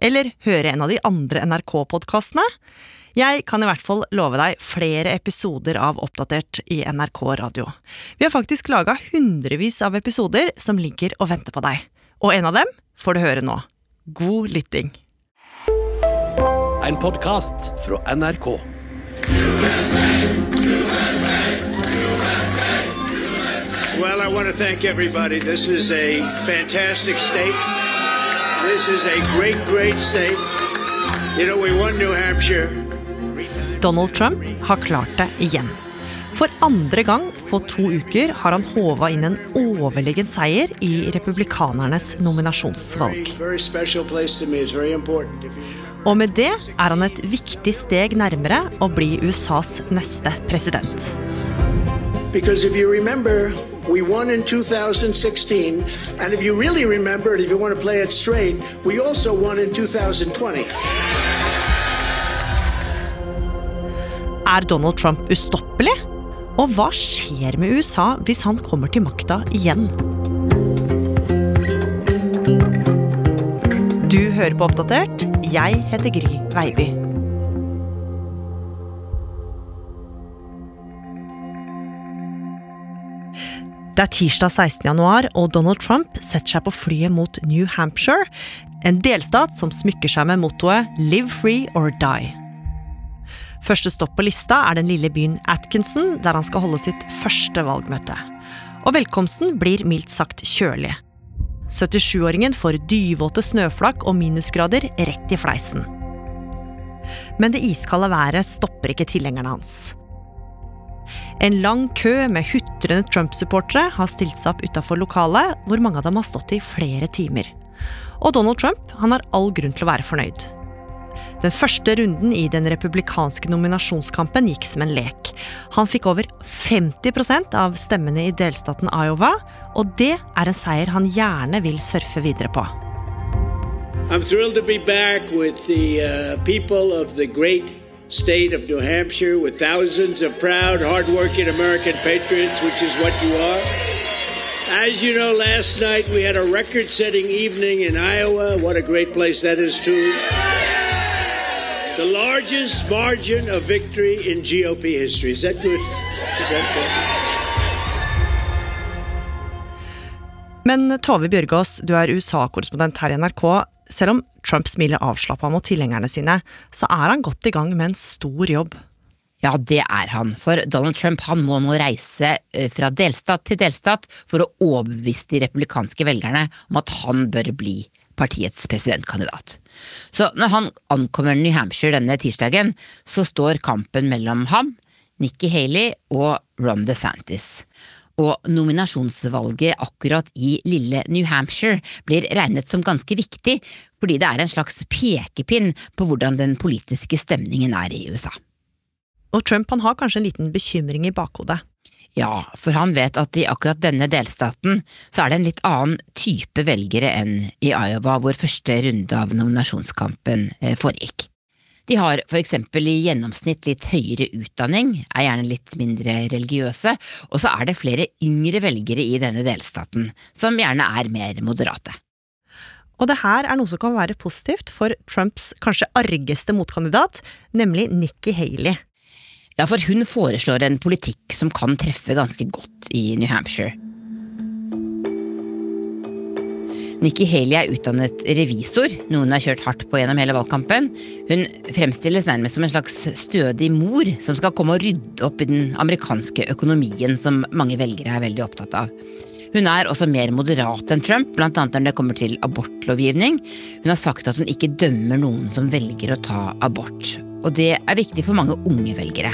Eller høre en av de andre NRK-podkastene? Jeg kan i hvert fall love deg flere episoder av Oppdatert i NRK Radio. Vi har faktisk laga hundrevis av episoder som ligger og venter på deg. Og en av dem får du høre nå. God lytting. En podkast fra NRK. USA! USA! Well, I want to thank everybody. This is a fantastic state. This is a great, great. You know, we won New Hampshire. three times. Donald Trump har klart det igjen. For andre gang på to uker har han håva inn en overlegen seier i republikanernes nominasjonsvalg. Og med det er han et viktig steg nærmere å bli USAs neste president. because if you remember, we won in 2016, and if you really remember it, if you want to play it straight, we also won in 2020. Er Donald Trump ustoppelig? Og hva skjer med USA hvis han kommer til makta igjen? Du hører på Oppdatert. Jeg heter Gry Veiby. Det er tirsdag 16. januar, og Donald Trump setter seg på flyet mot New Hampshire, en delstat som smykker seg med mottoet 'Live free or die'. Første stopp på lista er den lille byen Atkinson, der han skal holde sitt første valgmøte. Og velkomsten blir mildt sagt kjølig. 77-åringen får dyvåte snøflak og minusgrader rett i fleisen. Men det iskalde været stopper ikke tilhengerne hans. En lang kø med hutrende Trump-supportere har stilt seg opp utafor lokalet, hvor mange av dem har stått i flere timer. Og Donald Trump han har all grunn til å være fornøyd. Den første runden i den republikanske nominasjonskampen gikk som en lek. Han fikk over 50% av stemmene i delstaten Iowa, og det er en seier han gjerne vil surfe videre på. I'm thrilled to be back with the uh, people of the great state of New Hampshire, with thousands of proud, hardworking American patriots, which is what you are. As you know, last night we had a record setting evening in Iowa. What a great place that is, too. The largest margin of victory in GOP history. Is that good? Is that good? Men Tove Bjørgaas, du er USA-korrespondent her i NRK. Selv om Trump smiler avslappa mot tilhengerne sine, så er han godt i gang med en stor jobb. Ja, det er han. For Donald Trump han må nå reise eh, fra delstat til delstat for å overbevise de republikanske velgerne om at han bør bli partiets presidentkandidat. Så når han ankommer New Hampshire denne tirsdagen, så står kampen mellom ham, Nikki Haley og Ron DeSantis. Og nominasjonsvalget akkurat i lille New Hampshire blir regnet som ganske viktig, fordi det er en slags pekepinn på hvordan den politiske stemningen er i USA. Og Trump han har kanskje en liten bekymring i bakhodet. Ja, for han vet at i akkurat denne delstaten så er det en litt annen type velgere enn i Iowa, hvor første runde av nominasjonskampen eh, foregikk. De har for eksempel i gjennomsnitt litt høyere utdanning, er gjerne litt mindre religiøse, og så er det flere yngre velgere i denne delstaten, som gjerne er mer moderate. Og det her er noe som kan være positivt for Trumps kanskje argeste motkandidat, nemlig Nikki Haley. Ja, for hun foreslår en politikk som kan treffe ganske godt i New Hampshire. Nikki Haley er utdannet revisor, noe hun har kjørt hardt på gjennom hele valgkampen. Hun fremstilles nærmest som en slags stødig mor som skal komme og rydde opp i den amerikanske økonomien som mange velgere er veldig opptatt av. Hun er også mer moderat enn Trump, bl.a. når det kommer til abortlovgivning. Hun har sagt at hun ikke dømmer noen som velger å ta abort. Og det er viktig for mange unge velgere.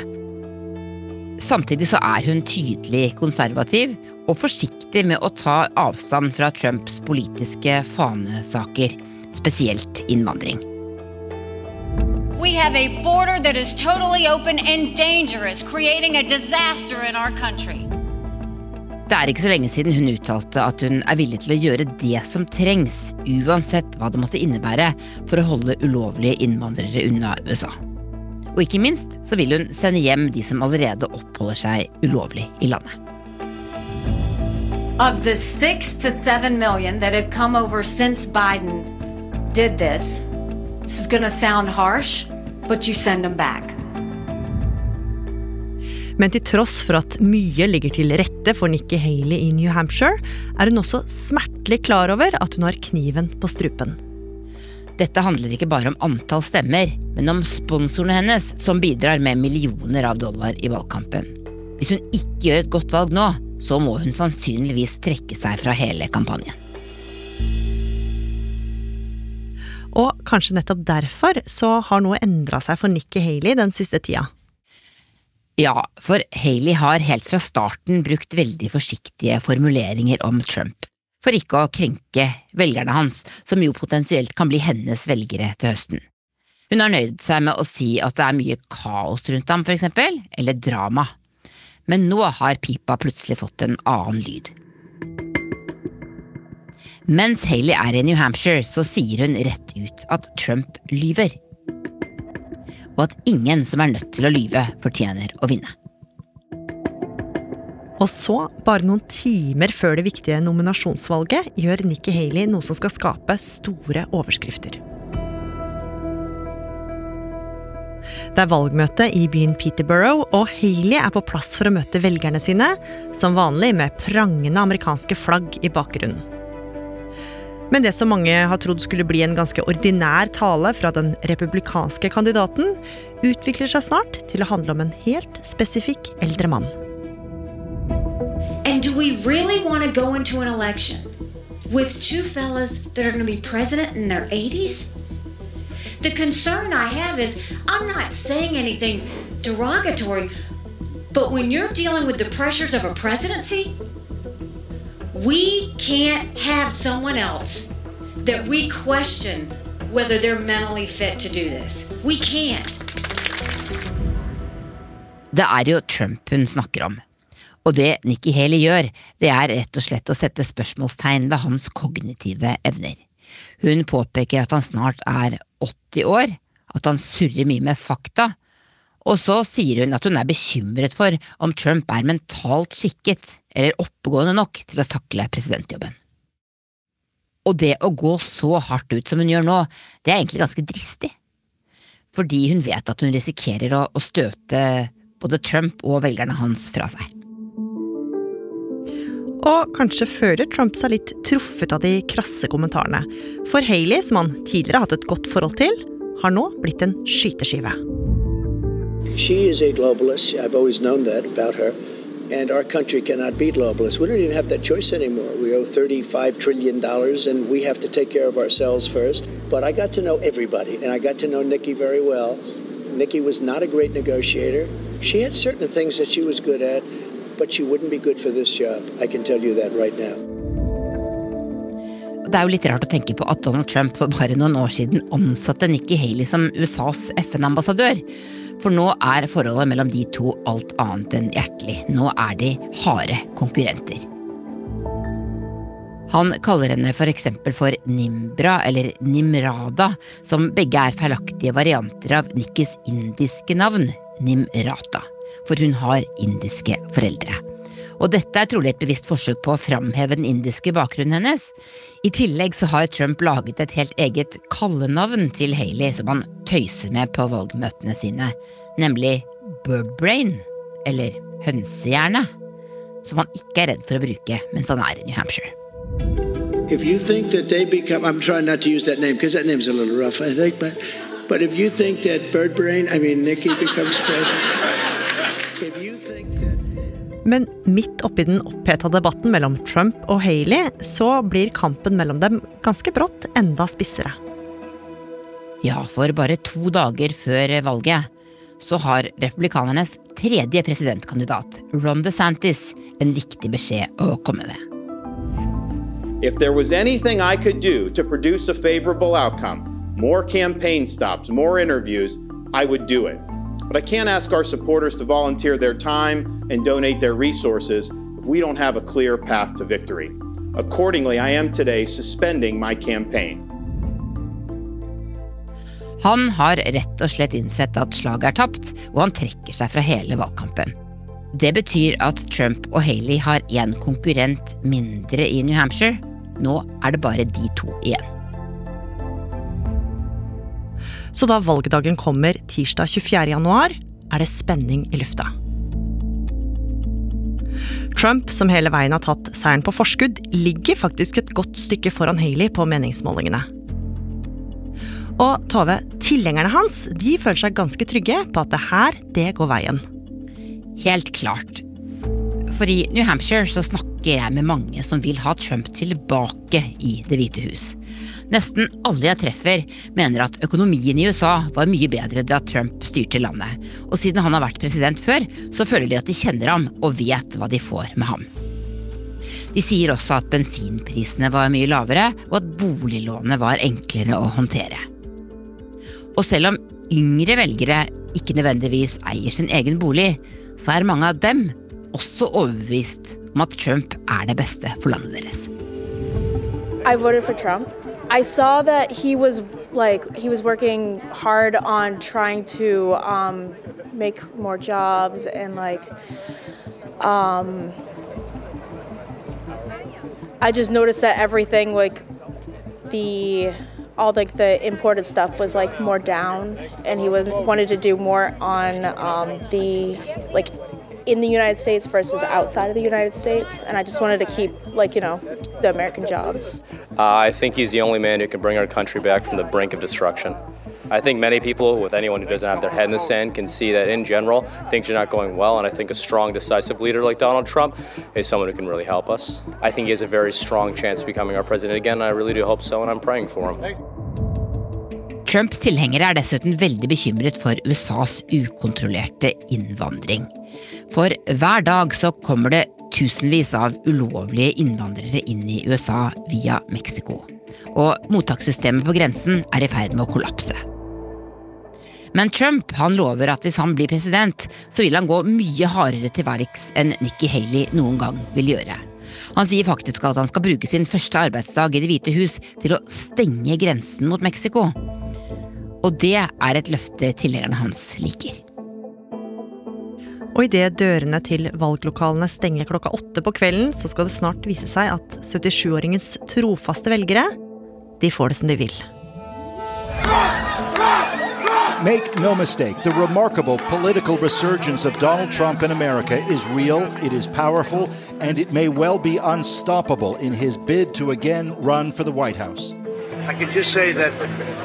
Samtidig så er hun tydelig konservativ og forsiktig med å ta avstand fra Trumps politiske fanesaker, spesielt innvandring. We have a border that is totally open and dangerous, creating a disaster in our country. Det er ikke så lenge siden hun uttalte at hun er villig til å gjøre det som trengs, uansett hva det måtte innebære, for å holde ulovlige innvandrere unna USA. Og ikke minst så vil hun sende hjem de som allerede oppholder seg ulovlig i landet. Of the six to seven million that have come over since Biden did this, this is going to sound harsh, but you send them back. Men til tross for at mye ligger til rette for Nikki Haley i New Hampshire, er hun også smertelig klar over at hun har kniven på strupen. Dette handler ikke bare om antall stemmer, men om sponsorene hennes, som bidrar med millioner av dollar i valgkampen. Hvis hun ikke gjør et godt valg nå, så må hun sannsynligvis trekke seg fra hele kampanjen. Og kanskje nettopp derfor så har noe endra seg for Nikki Haley den siste tida. Ja, for Haley har helt fra starten brukt veldig forsiktige formuleringer om Trump, for ikke å krenke velgerne hans, som jo potensielt kan bli hennes velgere til høsten. Hun har nøyd seg med å si at det er mye kaos rundt ham, for eksempel, eller drama. Men nå har pipa plutselig fått en annen lyd. Mens Haley er i New Hampshire, så sier hun rett ut at Trump lyver og at ingen som er nødt til å lyve, fortjener å vinne. Og så, bare noen timer før det viktige nominasjonsvalget, gjør Nikki Haley noe som skal skape store overskrifter. Det er valgmøte i byen Peterborough, og Haley er på plass for å møte velgerne sine, som vanlig med prangende amerikanske flagg i bakgrunnen. Men det som mange har trodd skulle bli en ganske ordinær tale fra den republikanske kandidaten, utvikler seg snart til å handle om en helt spesifikk eldre mann. And do we really want to go into an election with two fellas that are going to be president in their 80s? The concern I have is I'm not saying anything derogatory, but when you're dealing with the pressures of a presidency, we can't have someone else that we question whether they're mentally fit to do this. We can't. Det er jo Trump hun snakker om. Og det Nikki Haley gjør, det er rett og slett å sette spørsmålstegn ved hans kognitive evner. Hun påpeker at han snart er 80 år, at han surrer mye med fakta, og så sier hun at hun er bekymret for om Trump er mentalt skikket eller oppegående nok til å takle presidentjobben. Og det å gå så hardt ut som hun gjør nå, det er egentlig ganske dristig. Fordi hun vet at hun risikerer å, å støte både Trump og velgerne hans fra seg. Og kanskje føler Trump seg litt truffet av de krasse kommentarene. For Haley, som han tidligere har hatt et godt forhold til, har nå blitt en skyteskive. She is a globalist. I've always known that about her. And our country cannot be globalist. We don't even have that choice anymore. We owe $35 trillion and we have to take care of ourselves first. But I got to know everybody and I got to know Nikki very well. Nikki was not a great negotiator. She had certain things that she was good at, but she wouldn't be good for this job. I can tell you that right now. Det er jo litt rart å tenke på at Donald Trump for bare noen år siden ansatte Nikki Haley som USAs FN-ambassadør. For nå er forholdet mellom de to alt annet enn hjertelig. Nå er de harde konkurrenter. Han kaller henne for eksempel for Nimbra eller Nimrada, som begge er feilaktige varianter av Nikkis indiske navn, Nimrata. For hun har indiske foreldre. Og dette er trolig et bevisst forsøk på å framheve den indiske bakgrunnen hennes. I tillegg så har Trump laget et helt eget kallenavn til Haley som han tøyser med på valgmøtene sine, nemlig Birdbrain, eller hønsehjerne, som han ikke er redd for å bruke mens han er i New Hampshire. If you think that they become, I'm trying not to use that name because that name's a little rough, I think, but, but if you think that Bird Brain, I mean, Nikki becomes president, Men midt oppi den oppheta debatten mellom Trump og Haley, så blir kampen mellom dem ganske brått enda spissere. Ja, for bare to dager før valget så har republikanernes tredje presidentkandidat, Ron DeSantis, en viktig beskjed å komme med. If there was anything I could do to produce a favorable outcome, more campaign stops, more interviews, I would do it. But I can't ask our supporters to volunteer their time and donate their resources if we don't have a clear path to victory. Accordingly, I am today suspending my campaign. Han har rett og slett innsett at slaget er tapt, og han trekker seg fra hele valgkampen. Det betyr at Trump og Haley har én konkurrent mindre i New Hampshire. Nå er det bare de to igjen. Så da valgdagen kommer tirsdag 24. januar, er det spenning i lufta. Trump, som hele veien har tatt seieren på forskudd, ligger faktisk et godt stykke foran Haley på meningsmålingene. Og Tove, tilhengerne hans de føler seg ganske trygge på at det her, det går veien. Helt klart. For i New Hampshire så snakker jeg med mange som vil ha Trump tilbake i Det hvite hus. Nesten alle jeg treffer, mener at økonomien i USA var mye bedre da Trump styrte landet. Og siden han har vært president før, så føler de at de kjenner ham og vet hva de får med ham. De sier også at bensinprisene var mye lavere, og at boliglånet var enklere å håndtere. Og selv om yngre velgere ikke nødvendigvis eier sin egen bolig, så er mange av dem også overbevist om at Trump er det beste for landet deres. I voted for Trump. I saw that he was like he was working hard on trying to um, make more jobs and like um, I just noticed that everything like the all like the imported stuff was like more down and he was wanted to do more on um, the like in the United States versus outside of the United States and I just wanted to keep like you know the American jobs. Uh, I think he's the only man who can bring our country back from the brink of destruction. I think many people, with anyone who doesn't have their head in the sand, can see that in general things are not going well. And I think a strong, decisive leader like Donald Trump is someone who can really help us. I think he has a very strong chance of becoming our president again. And I really do hope so, and I'm praying for him. Trumps tilhengere er dessuten veldig bekymret for USAs ukontrollerte innvandring. For hver dag så kommer det tusenvis av ulovlige innvandrere inn i USA via Mexico. Og mottakssystemet på grensen er i ferd med å kollapse. Men Trump han lover at hvis han blir president, så vil han gå mye hardere til verks enn Nikki Haley noen gang vil gjøre. Han sier faktisk at han skal bruke sin første arbeidsdag i Det hvite hus til å stenge grensen mot Mexico. Og det er et løfte tilhengerne hans liker. Og idet dørene til valglokalene stenger klokka åtte på kvelden, så skal det snart vise seg at 77-åringens trofaste velgere, de får det som de vil. Make no mistake, the remarkable political resurgence of Donald Trump in America is real, it is powerful, and it may well be unstoppable in his bid to again run for the White House. I can just say that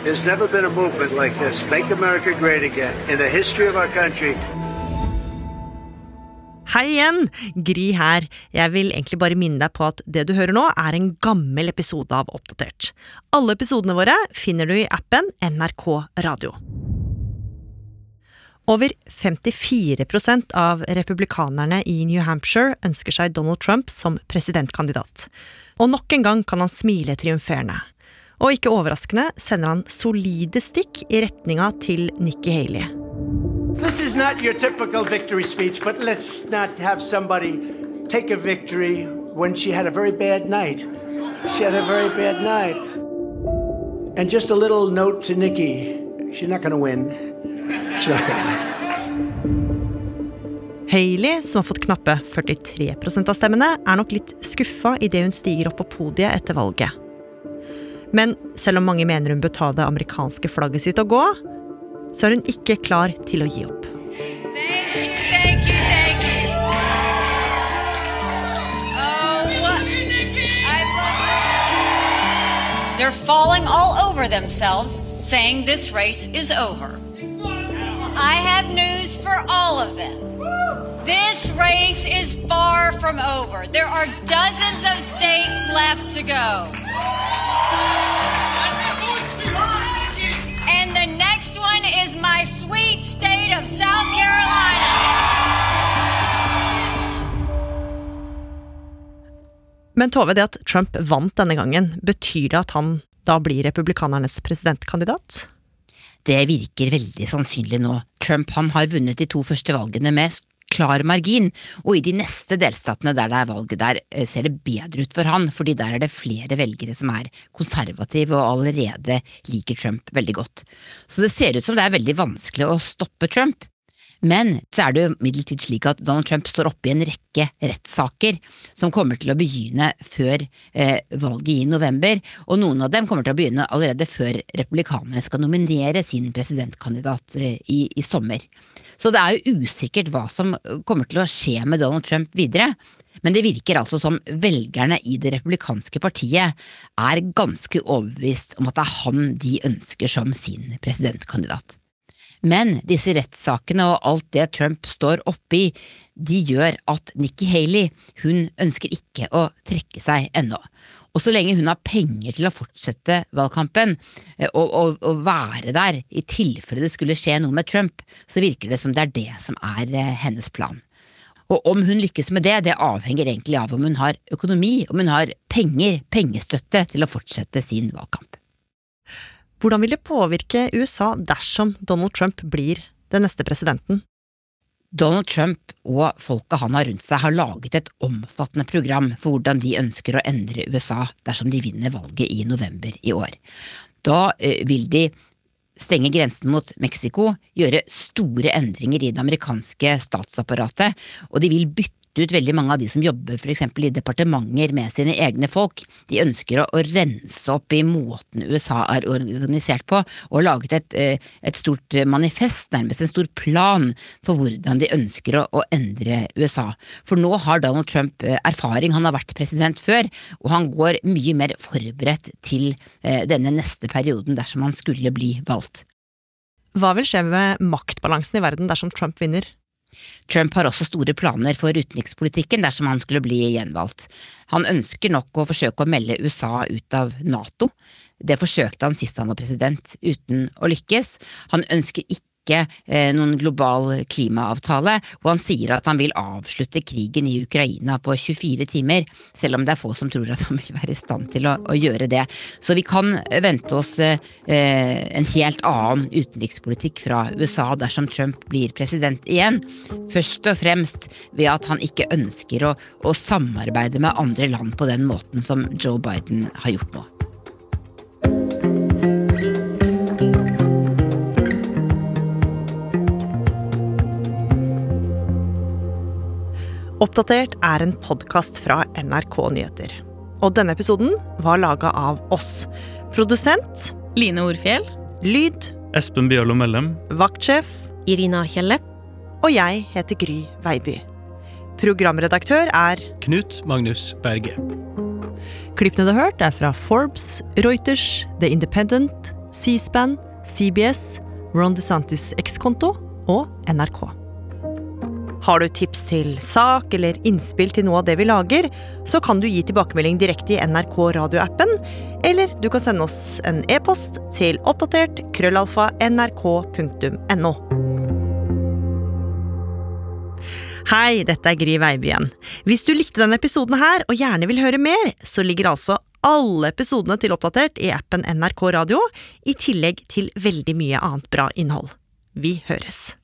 there's never been a movement like this, Make America Great Again, in the history of our country. Hei igjen! Gry her. Jeg vil egentlig bare minne deg på at det du hører nå, er en gammel episode av Oppdatert. Alle episodene våre finner du i appen NRK Radio. Over 54% av republikanerne i New Hampshire ønsker seg Donald Trump som presidentkandidat. Og nok en gang kan han smile triumferende. Og ikke overraskende sender han solide stikk i retninga til Nikki Haley. This is not your typical victory speech, but let's not have somebody take a victory when she had a very bad night. She had a very bad night. And just a little note to Nikki she's not going to win. She's not going to win. Hayley, som har fått knappe 43 av stemmene, er nok litt skuffa idet hun stiger opp på podiet etter valget. Men selv om mange mener hun bør ta det amerikanske flagget sitt og gå, så er hun ikke klar til å gi opp. Oh, They're falling all over themselves, saying this race is over. I have news for all of them. This race is far from over. There are dozens of states left to go. Men Tove, det at Trump vant denne gangen, betyr det at han da blir republikanernes presidentkandidat? Det virker veldig sannsynlig nå. Trump han har vunnet de to første valgene med klar margin, og i de neste delstatene der det er valg, der eh, ser det bedre ut for han, fordi der er det flere velgere som er konservative og allerede liker Trump veldig godt. Så det ser ut som det er veldig vanskelig å stoppe Trump. Men så er det jo imidlertid slik at Donald Trump står oppe i en rekke rettssaker som kommer til å begynne før eh, valget i november, og noen av dem kommer til å begynne allerede før republikanerne skal nominere sin presidentkandidat eh, i, i sommer. Så det er jo usikkert hva som kommer til å skje med Donald Trump videre. Men det virker altså som velgerne i det republikanske partiet er ganske overbevist om at det er han de ønsker som sin presidentkandidat. Men disse rettssakene og alt det Trump står oppi, de gjør at Nikki Haley, hun ønsker ikke å trekke seg ennå. Og så lenge hun har penger til å fortsette valgkampen eh, og, og, og, være der i tilfelle det skulle skje noe med Trump, så virker det som det er det som er eh, hennes plan. Og om hun lykkes med det, det avhenger egentlig av om hun har økonomi, om hun har penger, pengestøtte, til å fortsette sin valgkamp. Hvordan vil det påvirke USA dersom Donald Trump blir den neste presidenten? Donald Trump og folka han har rundt seg har laget et omfattende program for hvordan de ønsker å endre USA dersom de vinner valget i november i år. Da eh, vil de stenge grensen mot Mexico, gjøre store endringer i det amerikanske statsapparatet, og de vil bytte ut veldig mange av de som jobber for eksempel i departementer med sine egne folk. De ønsker å, å, rense opp i måten USA er organisert på, og har laget et, eh, et, stort manifest, nærmest en stor plan for hvordan de ønsker å, å, endre USA. For nå har Donald Trump eh, erfaring, han har vært president før, og han går mye mer forberedt til eh, denne neste perioden dersom han skulle bli valgt. Hva vil skje med maktbalansen i verden dersom Trump vinner? Trump har også store planer for utenrikspolitikken dersom han skulle bli gjenvalgt. Han ønsker nok å forsøke å melde USA ut av NATO. Det forsøkte han sist han var president, uten å lykkes. Han ønsker ikke ikke eh, noen global klimaavtale, og han sier at han vil avslutte krigen i Ukraina på 24 timer, selv om det er få som tror at han vil være i stand til å, å gjøre det. Så vi kan vente oss eh, en helt annen utenrikspolitikk fra USA dersom Trump blir president igjen, først og fremst ved at han ikke ønsker å, å samarbeide med andre land på den måten som Joe Biden har gjort nå. Oppdatert er en podkast fra NRK Nyheter. Og denne episoden var laga av oss. Produsent Line Orfjell. Lyd Espen Bjørlo Mellem. Vaktsjef Irina Kjelle. Og jeg heter Gry Veiby. Programredaktør er Knut Magnus Berge. Klippene du har hørt, er fra Forbes, Reuters, The Independent, C-SPAN, CBS, Ron DeSantis X-konto og NRK. Har du tips til sak eller innspill til noe av det vi lager, så kan du gi tilbakemelding direkte i NRK radioappen, eller du kan sende oss en e-post til oppdatert krøllalfa nrk.no. Hei, dette er Gry Veiby igjen. Hvis du likte denne episoden her og gjerne vil høre mer, så ligger altså alle episodene til Oppdatert i appen NRK Radio, i tillegg til veldig mye annet bra innhold. Vi høres.